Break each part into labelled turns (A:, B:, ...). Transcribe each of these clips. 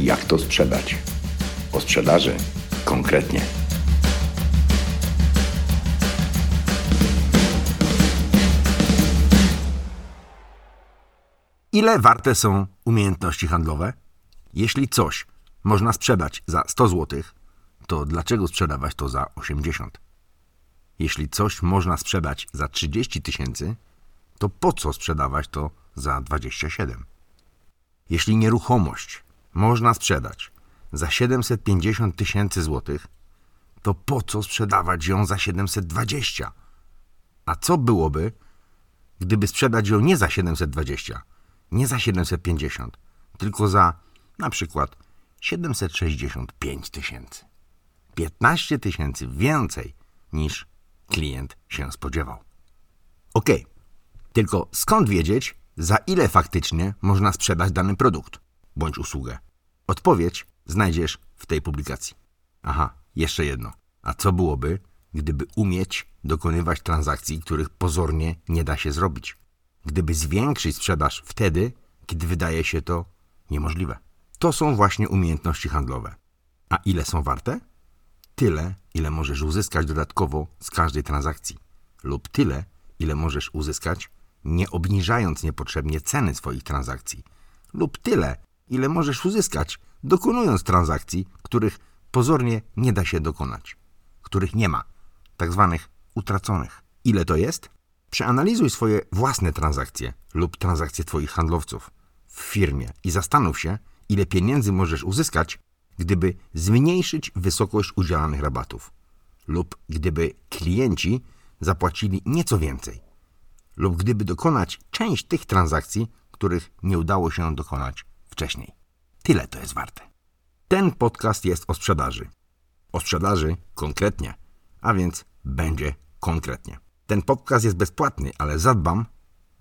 A: Jak to sprzedać? O sprzedaży konkretnie.
B: Ile warte są umiejętności handlowe? Jeśli coś można sprzedać za 100 zł, to dlaczego sprzedawać to za 80? Jeśli coś można sprzedać za 30 tysięcy, to po co sprzedawać to za 27? Jeśli nieruchomość można sprzedać za 750 tysięcy złotych, to po co sprzedawać ją za 720? A co byłoby, gdyby sprzedać ją nie za 720, nie za 750, tylko za na przykład 765 tysięcy? 15 tysięcy więcej niż klient się spodziewał. Ok, tylko skąd wiedzieć, za ile faktycznie można sprzedać dany produkt bądź usługę? Odpowiedź znajdziesz w tej publikacji. Aha, jeszcze jedno. A co byłoby, gdyby umieć dokonywać transakcji, których pozornie nie da się zrobić? Gdyby zwiększyć sprzedaż wtedy, kiedy wydaje się to niemożliwe. To są właśnie umiejętności handlowe. A ile są warte? Tyle, ile możesz uzyskać dodatkowo z każdej transakcji, lub tyle, ile możesz uzyskać, nie obniżając niepotrzebnie ceny swoich transakcji, lub tyle, ile możesz uzyskać, dokonując transakcji, których pozornie nie da się dokonać, których nie ma, tak zwanych utraconych. Ile to jest? Przeanalizuj swoje własne transakcje lub transakcje Twoich handlowców w firmie i zastanów się, ile pieniędzy możesz uzyskać, gdyby zmniejszyć wysokość udzielanych rabatów lub gdyby klienci zapłacili nieco więcej lub gdyby dokonać część tych transakcji, których nie udało się dokonać wcześniej. Tyle to jest warte. Ten podcast jest o sprzedaży. O sprzedaży konkretnie, a więc będzie konkretnie. Ten podcast jest bezpłatny, ale zadbam,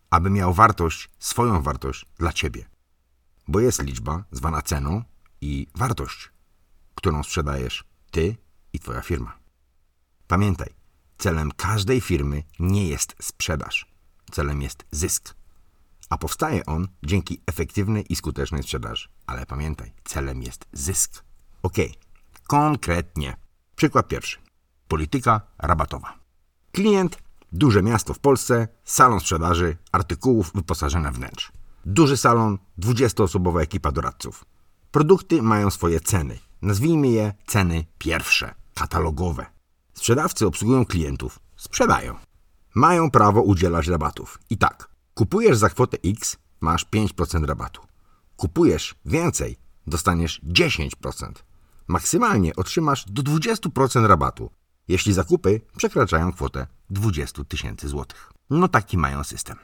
B: aby miał wartość, swoją wartość dla Ciebie. Bo jest liczba zwana ceną i wartość, którą sprzedajesz Ty i Twoja firma. Pamiętaj, celem każdej firmy nie jest sprzedaż. Celem jest zysk. A powstaje on dzięki efektywnej i skutecznej sprzedaży. Ale pamiętaj, celem jest zysk. Ok, konkretnie. Przykład pierwszy. Polityka rabatowa. Klient, duże miasto w Polsce, salon sprzedaży, artykułów, wyposażenia wnętrz. Duży salon, 20-osobowa ekipa doradców. Produkty mają swoje ceny. Nazwijmy je ceny pierwsze, katalogowe. Sprzedawcy obsługują klientów, sprzedają. Mają prawo udzielać rabatów. I tak, kupujesz za kwotę X, masz 5% rabatu. Kupujesz więcej, dostaniesz 10%. Maksymalnie otrzymasz do 20% rabatu, jeśli zakupy przekraczają kwotę 20 tysięcy złotych. No taki mają system.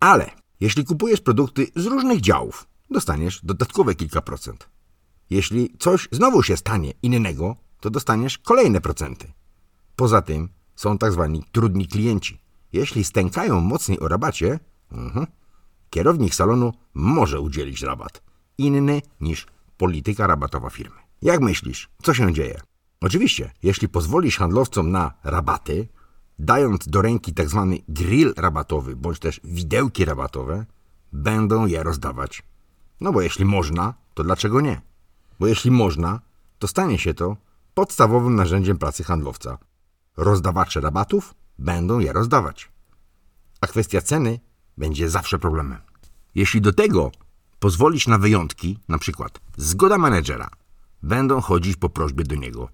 B: Ale jeśli kupujesz produkty z różnych działów, dostaniesz dodatkowe kilka procent. Jeśli coś znowu się stanie innego, to dostaniesz kolejne procenty. Poza tym są tak zwani trudni klienci. Jeśli stękają mocniej o rabacie, uh kierownik salonu może udzielić rabat. Inny niż polityka rabatowa firmy. Jak myślisz, co się dzieje? Oczywiście, jeśli pozwolisz handlowcom na rabaty, dając do ręki tzw. Tak grill rabatowy bądź też widełki rabatowe, będą je rozdawać. No bo jeśli można, to dlaczego nie? Bo jeśli można, to stanie się to podstawowym narzędziem pracy handlowca. Rozdawacze rabatów będą je rozdawać. A kwestia ceny będzie zawsze problemem. Jeśli do tego pozwolisz na wyjątki, na przykład zgoda menedżera, będą chodzić po prośbie do niego.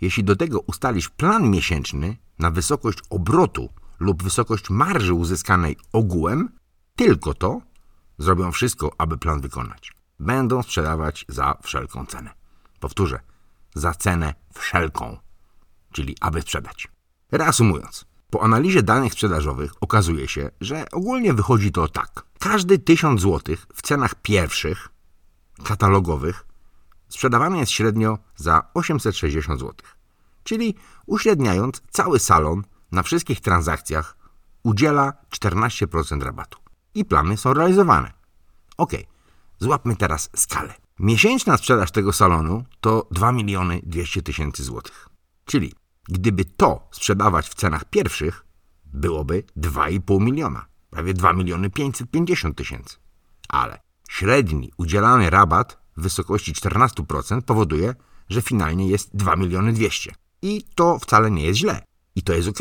B: Jeśli do tego ustalisz plan miesięczny na wysokość obrotu lub wysokość marży uzyskanej ogółem, tylko to zrobią wszystko, aby plan wykonać. Będą sprzedawać za wszelką cenę. Powtórzę, za cenę wszelką, czyli aby sprzedać. Reasumując, po analizie danych sprzedażowych okazuje się, że ogólnie wychodzi to tak. Każdy 1000 zł w cenach pierwszych, katalogowych, sprzedawany jest średnio za 860 zł. Czyli uśredniając, cały salon na wszystkich transakcjach udziela 14% rabatu. I plany są realizowane. Ok, złapmy teraz skalę. Miesięczna sprzedaż tego salonu to 2 miliony 200 tysięcy złotych. Czyli Gdyby to sprzedawać w cenach pierwszych, byłoby 2,5 miliona, prawie 2 miliony 550 tysięcy. Ale średni udzielany rabat w wysokości 14% powoduje, że finalnie jest 2 miliony 200. I to wcale nie jest źle. I to jest ok.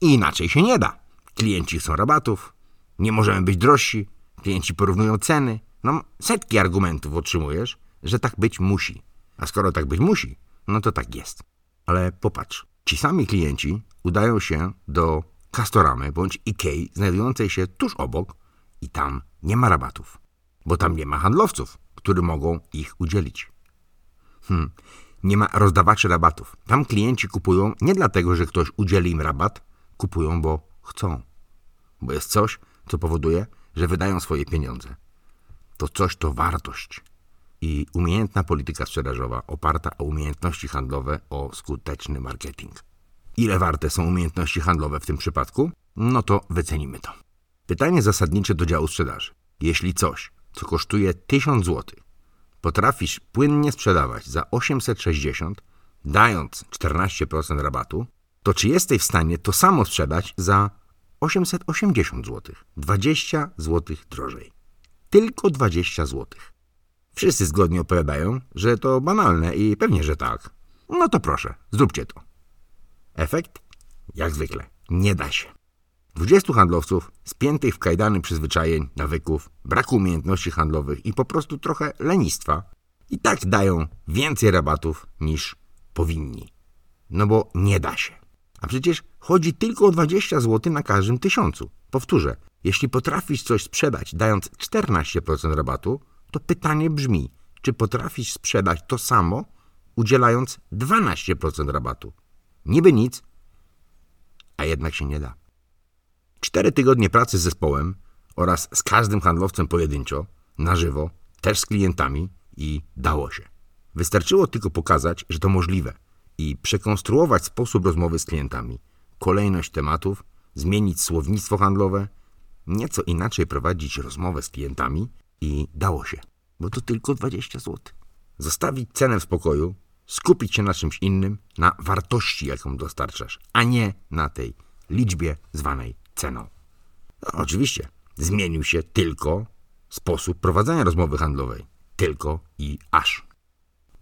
B: I inaczej się nie da. Klienci chcą rabatów, nie możemy być drożsi, klienci porównują ceny. No, setki argumentów otrzymujesz, że tak być musi. A skoro tak być musi, no to tak jest. Ale popatrz, ci sami klienci udają się do Castoramy bądź Ikei znajdującej się tuż obok i tam nie ma rabatów, bo tam nie ma handlowców, którzy mogą ich udzielić. Hmm, nie ma rozdawaczy rabatów. Tam klienci kupują nie dlatego, że ktoś udzieli im rabat, kupują, bo chcą. Bo jest coś, co powoduje, że wydają swoje pieniądze. To coś to wartość. I umiejętna polityka sprzedażowa oparta o umiejętności handlowe, o skuteczny marketing. Ile warte są umiejętności handlowe w tym przypadku? No to wycenimy to. Pytanie zasadnicze do działu sprzedaży. Jeśli coś, co kosztuje 1000 zł, potrafisz płynnie sprzedawać za 860, dając 14% rabatu, to czy jesteś w stanie to samo sprzedać za 880 zł? 20 zł drożej. Tylko 20 zł. Wszyscy zgodnie opowiadają, że to banalne i pewnie, że tak. No to proszę, zróbcie to. Efekt? Jak zwykle, nie da się. 20 handlowców spiętych w kajdany przyzwyczajeń, nawyków, braku umiejętności handlowych i po prostu trochę lenistwa i tak dają więcej rabatów niż powinni. No bo nie da się. A przecież chodzi tylko o 20 zł na każdym tysiącu. Powtórzę, jeśli potrafisz coś sprzedać dając 14% rabatu, to pytanie brzmi, czy potrafisz sprzedać to samo udzielając 12% rabatu? Niby nic, a jednak się nie da. Cztery tygodnie pracy z zespołem oraz z każdym handlowcem pojedynczo, na żywo, też z klientami i dało się. Wystarczyło tylko pokazać, że to możliwe i przekonstruować sposób rozmowy z klientami, kolejność tematów, zmienić słownictwo handlowe, nieco inaczej prowadzić rozmowę z klientami i dało się, bo to tylko 20 zł. Zostawić cenę w spokoju, skupić się na czymś innym, na wartości, jaką dostarczasz, a nie na tej liczbie zwanej ceną. No, oczywiście, zmienił się tylko sposób prowadzenia rozmowy handlowej. Tylko i aż.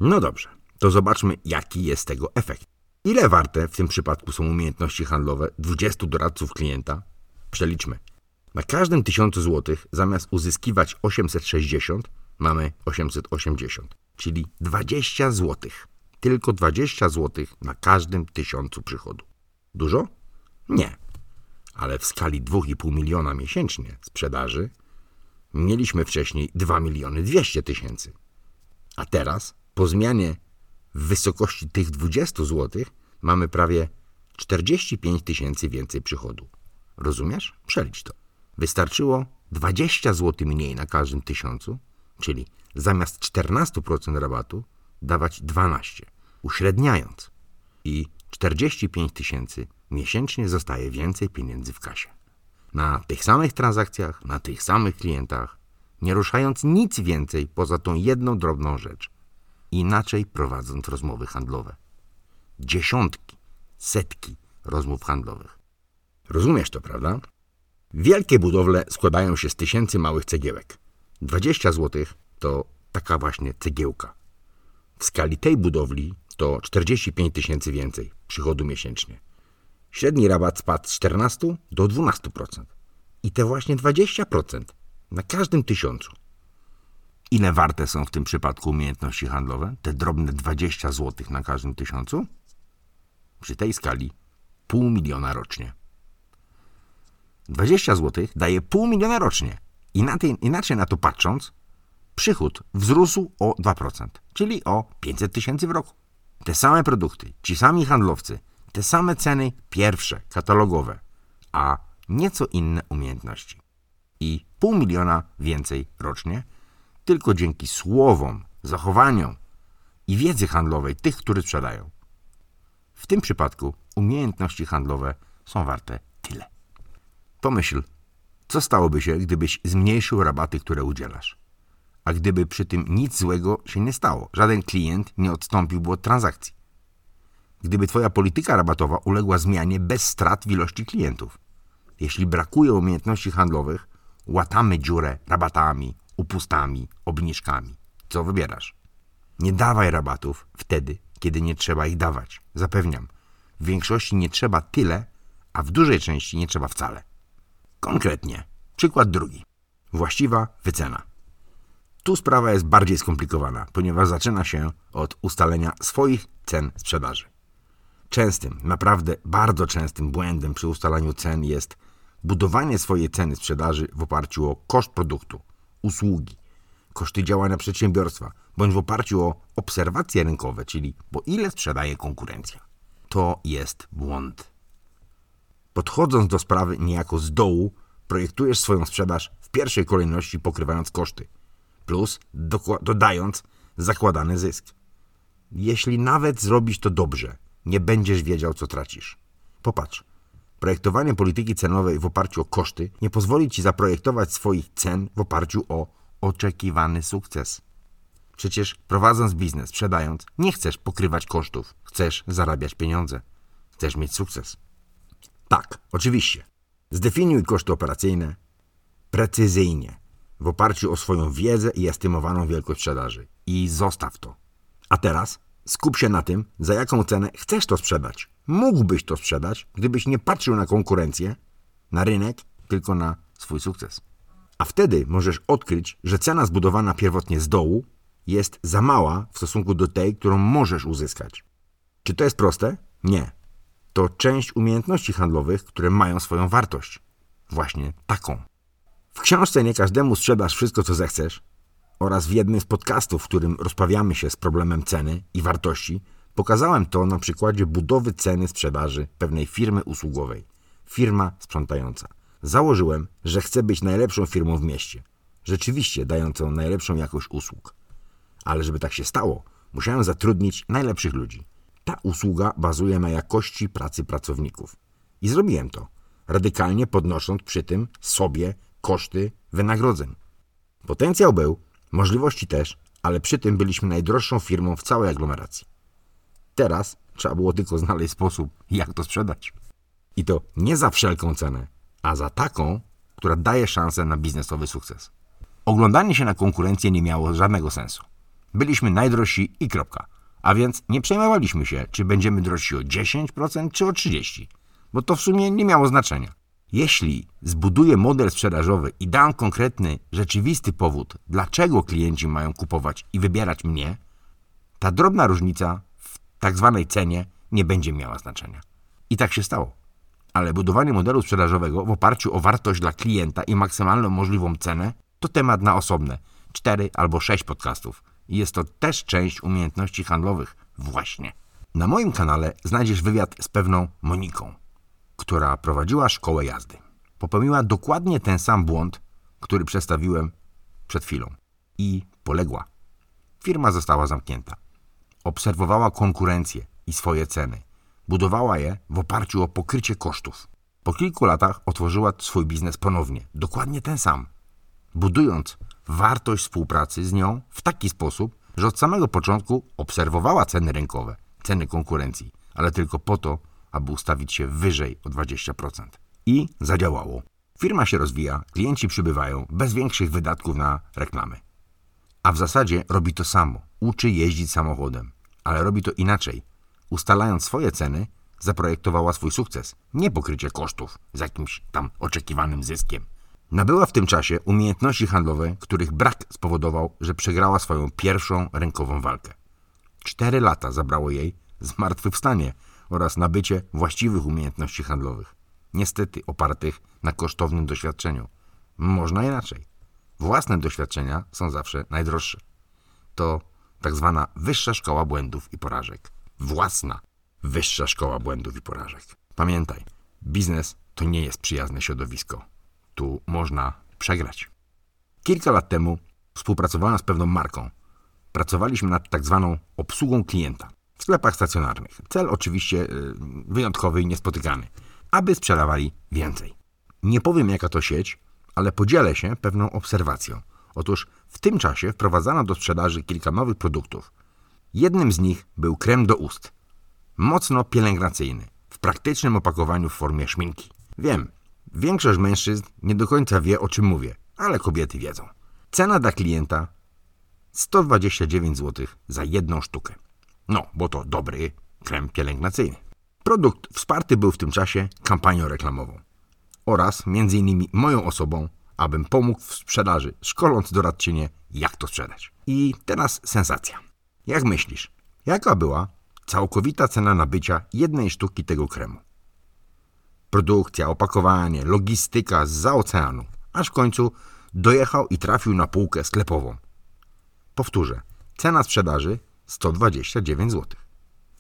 B: No dobrze, to zobaczmy, jaki jest tego efekt. Ile warte w tym przypadku są umiejętności handlowe 20 doradców klienta? Przeliczmy. Na każdym 1000 zł zamiast uzyskiwać 860 mamy 880, czyli 20 zł. Tylko 20 zł na każdym tysiącu przychodu. Dużo? Nie. Ale w skali 2,5 miliona miesięcznie sprzedaży mieliśmy wcześniej 2 miliony 200 tysięcy. A teraz, po zmianie w wysokości tych 20 zł, mamy prawie 45 tysięcy więcej przychodu. Rozumiesz? Przelicz to. Wystarczyło 20 zł mniej na każdym tysiącu, czyli zamiast 14% rabatu dawać 12, uśredniając. I 45 tysięcy miesięcznie zostaje więcej pieniędzy w kasie. Na tych samych transakcjach, na tych samych klientach, nie ruszając nic więcej poza tą jedną drobną rzecz. Inaczej prowadząc rozmowy handlowe. Dziesiątki, setki rozmów handlowych. Rozumiesz to, prawda? Wielkie budowle składają się z tysięcy małych cegiełek. 20 zł to taka właśnie cegiełka. W skali tej budowli to 45 tysięcy więcej przychodu miesięcznie. Średni rabat spadł z 14 do 12%. I te właśnie 20% na każdym tysiącu. Ile warte są w tym przypadku umiejętności handlowe? Te drobne 20 zł na każdym tysiącu? Przy tej skali pół miliona rocznie. 20 zł daje pół miliona rocznie. Inaczej, inaczej na to patrząc, przychód wzrósł o 2%, czyli o 500 tysięcy w roku. Te same produkty, ci sami handlowcy, te same ceny pierwsze, katalogowe, a nieco inne umiejętności. I pół miliona więcej rocznie, tylko dzięki słowom, zachowaniom i wiedzy handlowej tych, którzy sprzedają. W tym przypadku umiejętności handlowe są warte tyle. Pomyśl, co stałoby się, gdybyś zmniejszył rabaty, które udzielasz? A gdyby przy tym nic złego się nie stało, żaden klient nie odstąpiłby od transakcji. Gdyby Twoja polityka rabatowa uległa zmianie bez strat w ilości klientów. Jeśli brakuje umiejętności handlowych, łatamy dziurę rabatami, upustami, obniżkami. co wybierasz. Nie dawaj rabatów wtedy, kiedy nie trzeba ich dawać. Zapewniam, w większości nie trzeba tyle, a w dużej części nie trzeba wcale. Konkretnie, przykład drugi. Właściwa wycena. Tu sprawa jest bardziej skomplikowana, ponieważ zaczyna się od ustalenia swoich cen sprzedaży. Częstym, naprawdę bardzo częstym błędem przy ustalaniu cen jest budowanie swojej ceny sprzedaży w oparciu o koszt produktu, usługi, koszty działania przedsiębiorstwa, bądź w oparciu o obserwacje rynkowe, czyli po ile sprzedaje konkurencja. To jest błąd. Podchodząc do sprawy niejako z dołu, projektujesz swoją sprzedaż w pierwszej kolejności pokrywając koszty, plus dodając zakładany zysk. Jeśli nawet zrobisz to dobrze, nie będziesz wiedział, co tracisz. Popatrz. Projektowanie polityki cenowej w oparciu o koszty nie pozwoli ci zaprojektować swoich cen w oparciu o oczekiwany sukces. Przecież prowadząc biznes, sprzedając, nie chcesz pokrywać kosztów, chcesz zarabiać pieniądze, chcesz mieć sukces. Tak, oczywiście. Zdefiniuj koszty operacyjne precyzyjnie, w oparciu o swoją wiedzę i estymowaną wielkość sprzedaży. I zostaw to. A teraz skup się na tym, za jaką cenę chcesz to sprzedać. Mógłbyś to sprzedać, gdybyś nie patrzył na konkurencję, na rynek, tylko na swój sukces. A wtedy możesz odkryć, że cena zbudowana pierwotnie z dołu jest za mała w stosunku do tej, którą możesz uzyskać. Czy to jest proste? Nie. To część umiejętności handlowych, które mają swoją wartość. Właśnie taką. W książce Nie każdemu sprzedasz wszystko, co zechcesz oraz w jednym z podcastów, w którym rozprawiamy się z problemem ceny i wartości, pokazałem to na przykładzie budowy ceny sprzedaży pewnej firmy usługowej. Firma sprzątająca. Założyłem, że chcę być najlepszą firmą w mieście. Rzeczywiście dającą najlepszą jakość usług. Ale żeby tak się stało, musiałem zatrudnić najlepszych ludzi. Ta usługa bazuje na jakości pracy pracowników. I zrobiłem to, radykalnie podnosząc przy tym sobie koszty wynagrodzeń. Potencjał był, możliwości też, ale przy tym byliśmy najdroższą firmą w całej aglomeracji. Teraz trzeba było tylko znaleźć sposób, jak to sprzedać. I to nie za wszelką cenę, a za taką, która daje szansę na biznesowy sukces. Oglądanie się na konkurencję nie miało żadnego sensu. Byliśmy najdrożsi i kropka. A więc nie przejmowaliśmy się, czy będziemy drożsi o 10% czy o 30%, bo to w sumie nie miało znaczenia. Jeśli zbuduję model sprzedażowy i dam konkretny, rzeczywisty powód, dlaczego klienci mają kupować i wybierać mnie, ta drobna różnica w tak zwanej cenie nie będzie miała znaczenia. I tak się stało. Ale budowanie modelu sprzedażowego w oparciu o wartość dla klienta i maksymalną możliwą cenę to temat na osobne 4 albo 6 podcastów. Jest to też część umiejętności handlowych, właśnie. Na moim kanale znajdziesz wywiad z pewną Moniką która prowadziła szkołę jazdy. Popełniła dokładnie ten sam błąd, który przedstawiłem przed chwilą i poległa. Firma została zamknięta. Obserwowała konkurencję i swoje ceny. Budowała je w oparciu o pokrycie kosztów. Po kilku latach otworzyła swój biznes ponownie, dokładnie ten sam, budując wartość współpracy z nią w taki sposób, że od samego początku obserwowała ceny rynkowe, ceny konkurencji, ale tylko po to, aby ustawić się wyżej o 20%. I zadziałało. Firma się rozwija, klienci przybywają bez większych wydatków na reklamy. A w zasadzie robi to samo. Uczy jeździć samochodem, ale robi to inaczej. Ustalając swoje ceny, zaprojektowała swój sukces, nie pokrycie kosztów z jakimś tam oczekiwanym zyskiem. Nabyła w tym czasie umiejętności handlowe, których brak spowodował, że przegrała swoją pierwszą rynkową walkę. Cztery lata zabrało jej zmartwychwstanie oraz nabycie właściwych umiejętności handlowych, niestety opartych na kosztownym doświadczeniu. Można inaczej. Własne doświadczenia są zawsze najdroższe. To tak zwana wyższa szkoła błędów i porażek. Własna wyższa szkoła błędów i porażek. Pamiętaj, biznes to nie jest przyjazne środowisko. Tu można przegrać. Kilka lat temu współpracowałem z pewną marką. Pracowaliśmy nad tak zwaną obsługą klienta w sklepach stacjonarnych. Cel oczywiście y, wyjątkowy i niespotykany, aby sprzedawali więcej. Nie powiem jaka to sieć, ale podzielę się pewną obserwacją. Otóż w tym czasie wprowadzano do sprzedaży kilka nowych produktów. Jednym z nich był krem do ust. Mocno pielęgnacyjny, w praktycznym opakowaniu w formie szminki. Wiem, większość mężczyzn nie do końca wie o czym mówię, ale kobiety wiedzą. Cena dla klienta 129 zł za jedną sztukę. No, bo to dobry krem pielęgnacyjny. Produkt wsparty był w tym czasie kampanią reklamową oraz m.in. moją osobą, abym pomógł w sprzedaży, szkoląc doradczynię, jak to sprzedać. I teraz sensacja. Jak myślisz, jaka była całkowita cena nabycia jednej sztuki tego kremu? Produkcja, opakowanie, logistyka za oceanu, aż w końcu dojechał i trafił na półkę sklepową. Powtórzę, cena sprzedaży 129 zł,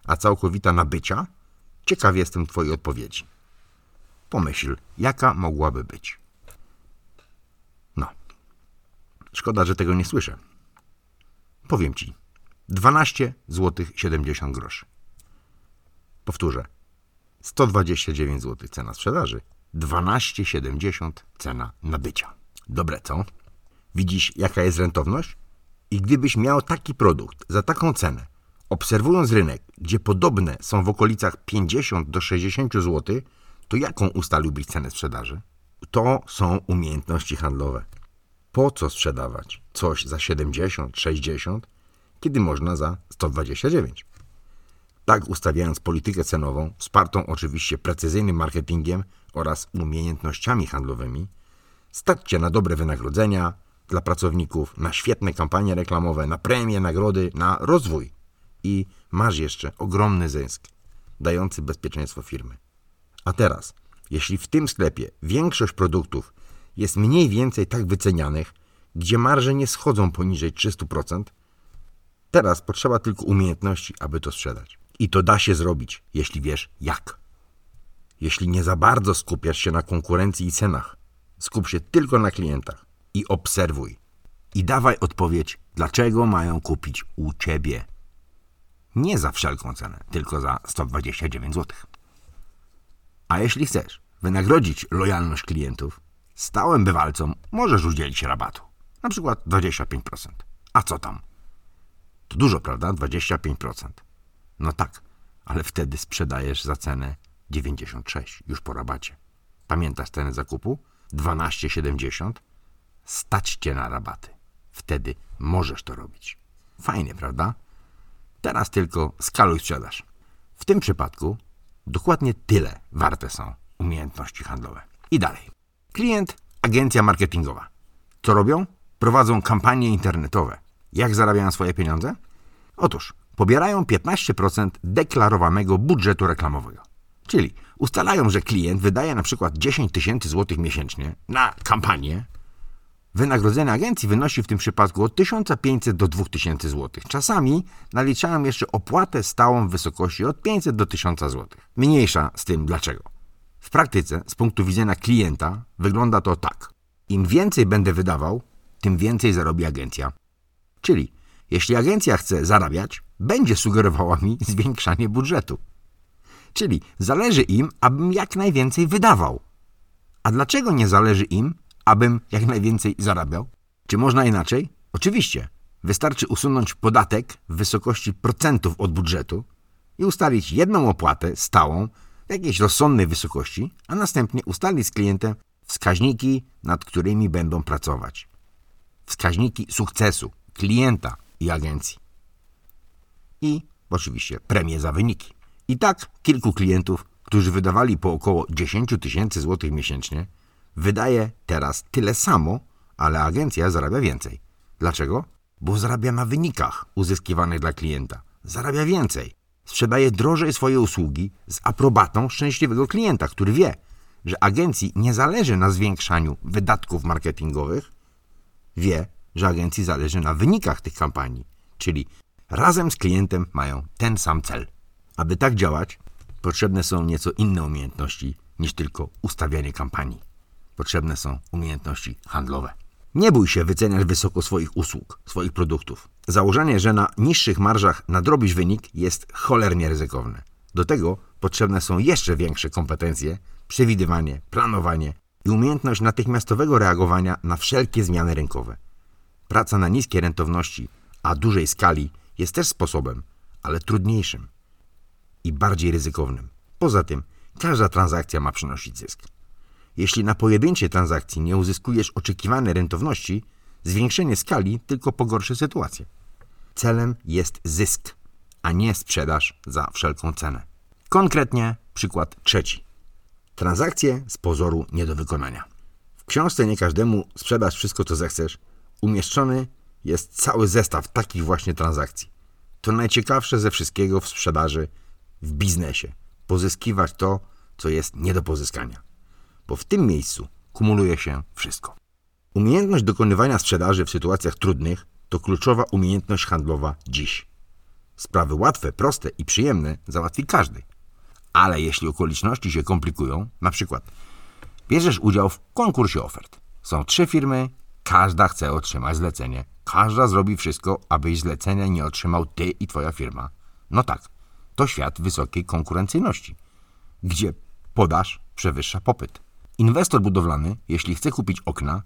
B: a całkowita nabycia? Ciekaw jestem Twojej odpowiedzi. Pomyśl, jaka mogłaby być. No, szkoda, że tego nie słyszę. Powiem Ci, 12 zł 70 groszy. Powtórzę, 129 zł cena sprzedaży, 12,70 cena nabycia. Dobre, co? Widzisz, jaka jest rentowność? I gdybyś miał taki produkt za taką cenę, obserwując rynek, gdzie podobne są w okolicach 50 do 60 zł, to jaką ustaliłbyś cenę sprzedaży? To są umiejętności handlowe. Po co sprzedawać coś za 70, 60, kiedy można za 129? Tak ustawiając politykę cenową, wspartą oczywiście precyzyjnym marketingiem oraz umiejętnościami handlowymi, stać na dobre wynagrodzenia dla pracowników, na świetne kampanie reklamowe, na premie, nagrody, na rozwój. I masz jeszcze ogromny zysk, dający bezpieczeństwo firmy. A teraz, jeśli w tym sklepie większość produktów jest mniej więcej tak wycenianych, gdzie marże nie schodzą poniżej 300%, teraz potrzeba tylko umiejętności, aby to sprzedać. I to da się zrobić, jeśli wiesz jak. Jeśli nie za bardzo skupiasz się na konkurencji i cenach, skup się tylko na klientach i obserwuj. I dawaj odpowiedź, dlaczego mają kupić u ciebie. Nie za wszelką cenę, tylko za 129 zł. A jeśli chcesz wynagrodzić lojalność klientów, stałym bywalcom możesz udzielić rabatu. Na przykład 25%. A co tam? To dużo, prawda? 25%. No tak, ale wtedy sprzedajesz za cenę 96 już po rabacie. Pamiętasz cenę zakupu? 12,70? Stać cię na rabaty. Wtedy możesz to robić. Fajnie, prawda? Teraz tylko skaluj sprzedaż. W tym przypadku dokładnie tyle warte są umiejętności handlowe. I dalej. Klient, agencja marketingowa. Co robią? Prowadzą kampanie internetowe. Jak zarabiają swoje pieniądze? Otóż pobierają 15% deklarowanego budżetu reklamowego. Czyli ustalają, że klient wydaje na przykład 10 tysięcy złotych miesięcznie na kampanię. Wynagrodzenie agencji wynosi w tym przypadku od 1500 do 2000 złotych. Czasami naliczają jeszcze opłatę stałą w wysokości od 500 do 1000 złotych. Mniejsza z tym dlaczego. W praktyce, z punktu widzenia klienta, wygląda to tak. Im więcej będę wydawał, tym więcej zarobi agencja. Czyli jeśli agencja chce zarabiać, będzie sugerowała mi zwiększanie budżetu. Czyli zależy im, abym jak najwięcej wydawał. A dlaczego nie zależy im, abym jak najwięcej zarabiał? Czy można inaczej? Oczywiście. Wystarczy usunąć podatek w wysokości procentów od budżetu i ustalić jedną opłatę stałą w jakiejś rozsądnej wysokości, a następnie ustalić z klientem wskaźniki, nad którymi będą pracować. Wskaźniki sukcesu klienta i agencji. I oczywiście premie za wyniki. I tak kilku klientów, którzy wydawali po około 10 tysięcy złotych miesięcznie, wydaje teraz tyle samo, ale agencja zarabia więcej. Dlaczego? Bo zarabia na wynikach uzyskiwanych dla klienta. Zarabia więcej. Sprzedaje drożej swoje usługi z aprobatą szczęśliwego klienta, który wie, że agencji nie zależy na zwiększaniu wydatków marketingowych, wie, że agencji zależy na wynikach tych kampanii, czyli razem z klientem mają ten sam cel. Aby tak działać, potrzebne są nieco inne umiejętności niż tylko ustawianie kampanii. Potrzebne są umiejętności handlowe. Nie bój się wyceniać wysoko swoich usług, swoich produktów. Założenie, że na niższych marżach nadrobisz wynik jest cholernie ryzykowne. Do tego potrzebne są jeszcze większe kompetencje, przewidywanie, planowanie i umiejętność natychmiastowego reagowania na wszelkie zmiany rynkowe. Praca na niskiej rentowności, a dużej skali jest też sposobem, ale trudniejszym i bardziej ryzykownym. Poza tym, każda transakcja ma przynosić zysk. Jeśli na pojedynczej transakcji nie uzyskujesz oczekiwanej rentowności, Zwiększenie skali tylko pogorszy sytuację. Celem jest zysk, a nie sprzedaż za wszelką cenę. Konkretnie przykład trzeci. Transakcje z pozoru nie do wykonania. W książce Nie każdemu sprzedasz wszystko, co zechcesz umieszczony jest cały zestaw takich właśnie transakcji. To najciekawsze ze wszystkiego w sprzedaży, w biznesie. Pozyskiwać to, co jest nie do pozyskania. Bo w tym miejscu kumuluje się wszystko. Umiejętność dokonywania sprzedaży w sytuacjach trudnych to kluczowa umiejętność handlowa dziś. Sprawy łatwe, proste i przyjemne załatwi każdy. Ale jeśli okoliczności się komplikują, na przykład bierzesz udział w konkursie ofert. Są trzy firmy, każda chce otrzymać zlecenie. Każda zrobi wszystko, abyś zlecenia nie otrzymał ty i twoja firma. No tak, to świat wysokiej konkurencyjności, gdzie podaż przewyższa popyt. Inwestor budowlany, jeśli chce kupić okna,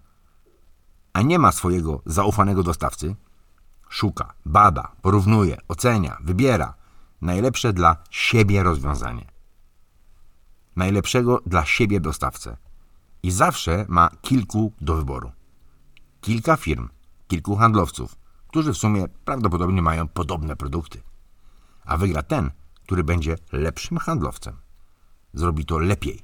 B: a nie ma swojego zaufanego dostawcy, szuka, bada, porównuje, ocenia, wybiera najlepsze dla siebie rozwiązanie. Najlepszego dla siebie dostawcę. I zawsze ma kilku do wyboru. Kilka firm, kilku handlowców, którzy w sumie prawdopodobnie mają podobne produkty. A wygra ten, który będzie lepszym handlowcem. Zrobi to lepiej.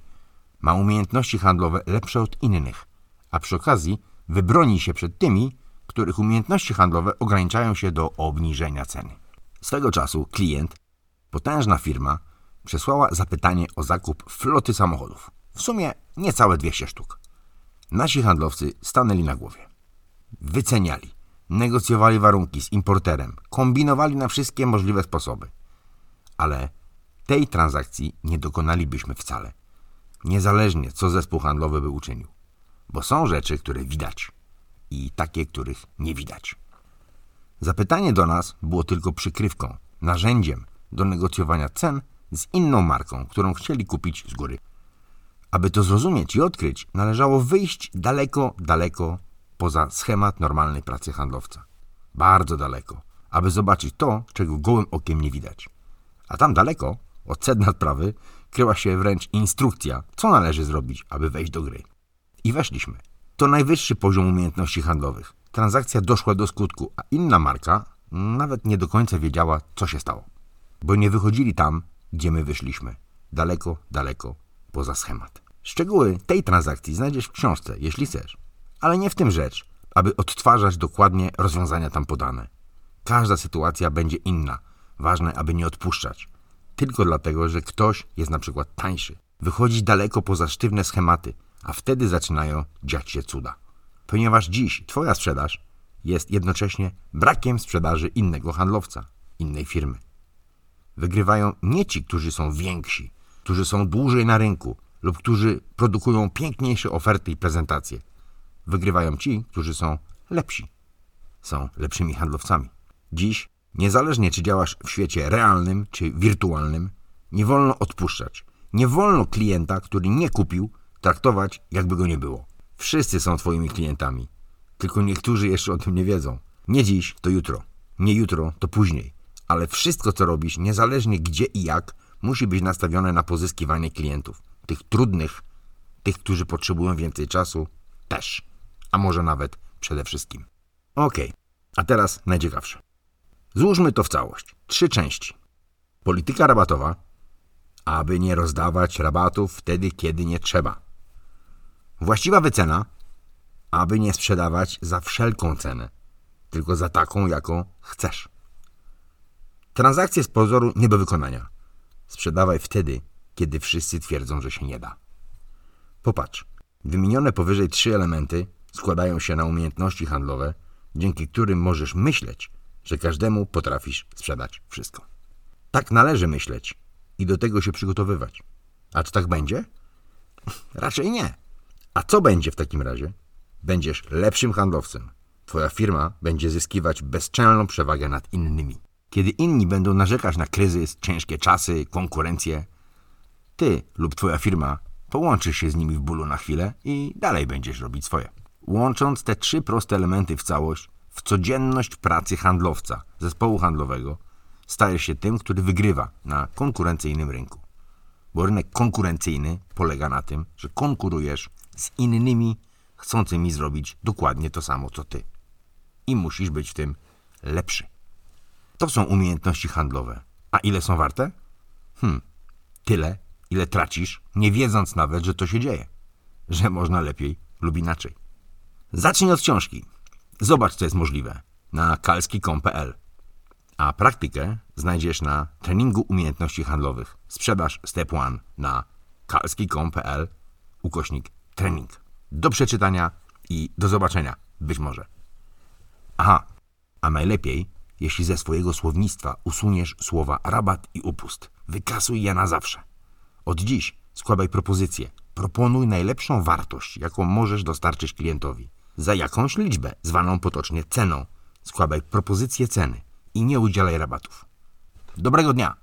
B: Ma umiejętności handlowe lepsze od innych, a przy okazji wybroni się przed tymi, których umiejętności handlowe ograniczają się do obniżenia ceny. Swego czasu klient, potężna firma, przesłała zapytanie o zakup floty samochodów. W sumie niecałe 200 sztuk. Nasi handlowcy stanęli na głowie. Wyceniali, negocjowali warunki z importerem, kombinowali na wszystkie możliwe sposoby. Ale tej transakcji nie dokonalibyśmy wcale, niezależnie co zespół handlowy by uczynił. Bo są rzeczy, które widać i takie, których nie widać. Zapytanie do nas było tylko przykrywką, narzędziem do negocjowania cen z inną marką, którą chcieli kupić z góry. Aby to zrozumieć i odkryć, należało wyjść daleko, daleko poza schemat normalnej pracy handlowca. Bardzo daleko, aby zobaczyć to, czego gołym okiem nie widać. A tam daleko, od sedna sprawy, kryła się wręcz instrukcja, co należy zrobić, aby wejść do gry. I weszliśmy. To najwyższy poziom umiejętności handlowych. Transakcja doszła do skutku, a inna marka nawet nie do końca wiedziała, co się stało. Bo nie wychodzili tam, gdzie my wyszliśmy. Daleko, daleko poza schemat. Szczegóły tej transakcji znajdziesz w książce, jeśli chcesz. Ale nie w tym rzecz, aby odtwarzać dokładnie rozwiązania tam podane. Każda sytuacja będzie inna. Ważne, aby nie odpuszczać. Tylko dlatego, że ktoś jest na przykład tańszy. Wychodzi daleko poza sztywne schematy, a wtedy zaczynają dziać się cuda. Ponieważ dziś Twoja sprzedaż jest jednocześnie brakiem sprzedaży innego handlowca, innej firmy. Wygrywają nie ci, którzy są więksi, którzy są dłużej na rynku lub którzy produkują piękniejsze oferty i prezentacje. Wygrywają ci, którzy są lepsi. Są lepszymi handlowcami. Dziś, niezależnie czy działasz w świecie realnym czy wirtualnym, nie wolno odpuszczać. Nie wolno klienta, który nie kupił, traktować, jakby go nie było. Wszyscy są twoimi klientami. Tylko niektórzy jeszcze o tym nie wiedzą. Nie dziś, to jutro. Nie jutro, to później. Ale wszystko, co robisz, niezależnie gdzie i jak, musi być nastawione na pozyskiwanie klientów. Tych trudnych, tych, którzy potrzebują więcej czasu, też. A może nawet przede wszystkim. Okay. a teraz najciekawsze. Złóżmy to w całość. Trzy części. Polityka rabatowa, aby nie rozdawać rabatów wtedy, kiedy nie trzeba. Właściwa wycena, aby nie sprzedawać za wszelką cenę, tylko za taką, jaką chcesz. Transakcje z pozoru nie do wykonania. Sprzedawaj wtedy, kiedy wszyscy twierdzą, że się nie da. Popatrz, wymienione powyżej trzy elementy składają się na umiejętności handlowe, dzięki którym możesz myśleć, że każdemu potrafisz sprzedać wszystko. Tak należy myśleć i do tego się przygotowywać. A czy tak będzie? Raczej nie. A co będzie w takim razie? Będziesz lepszym handlowcem. Twoja firma będzie zyskiwać bezczelną przewagę nad innymi. Kiedy inni będą narzekać na kryzys, ciężkie czasy, konkurencję, ty lub twoja firma połączysz się z nimi w bólu na chwilę i dalej będziesz robić swoje. Łącząc te trzy proste elementy w całość, w codzienność pracy handlowca, zespołu handlowego, stajesz się tym, który wygrywa na konkurencyjnym rynku. Bo rynek konkurencyjny polega na tym, że konkurujesz z innymi chcącymi zrobić dokładnie to samo co ty. i musisz być w tym lepszy. To są umiejętności handlowe. A ile są warte? Hmm, tyle, ile tracisz, nie wiedząc nawet, że to się dzieje. Że można lepiej lub inaczej. Zacznij od książki. Zobacz, co jest możliwe na kalski.com.pl. A praktykę znajdziesz na treningu umiejętności handlowych. Sprzedaż Step 1 na kalski.com.pl ukośnik trening. Do przeczytania i do zobaczenia, być może. Aha, a najlepiej, jeśli ze swojego słownictwa usuniesz słowa rabat i upust. Wykasuj je na zawsze. Od dziś składaj propozycję. Proponuj najlepszą wartość, jaką możesz dostarczyć klientowi. Za jakąś liczbę, zwaną potocznie ceną. Składaj propozycję ceny i nie udzielaj rabatów. Dobrego dnia!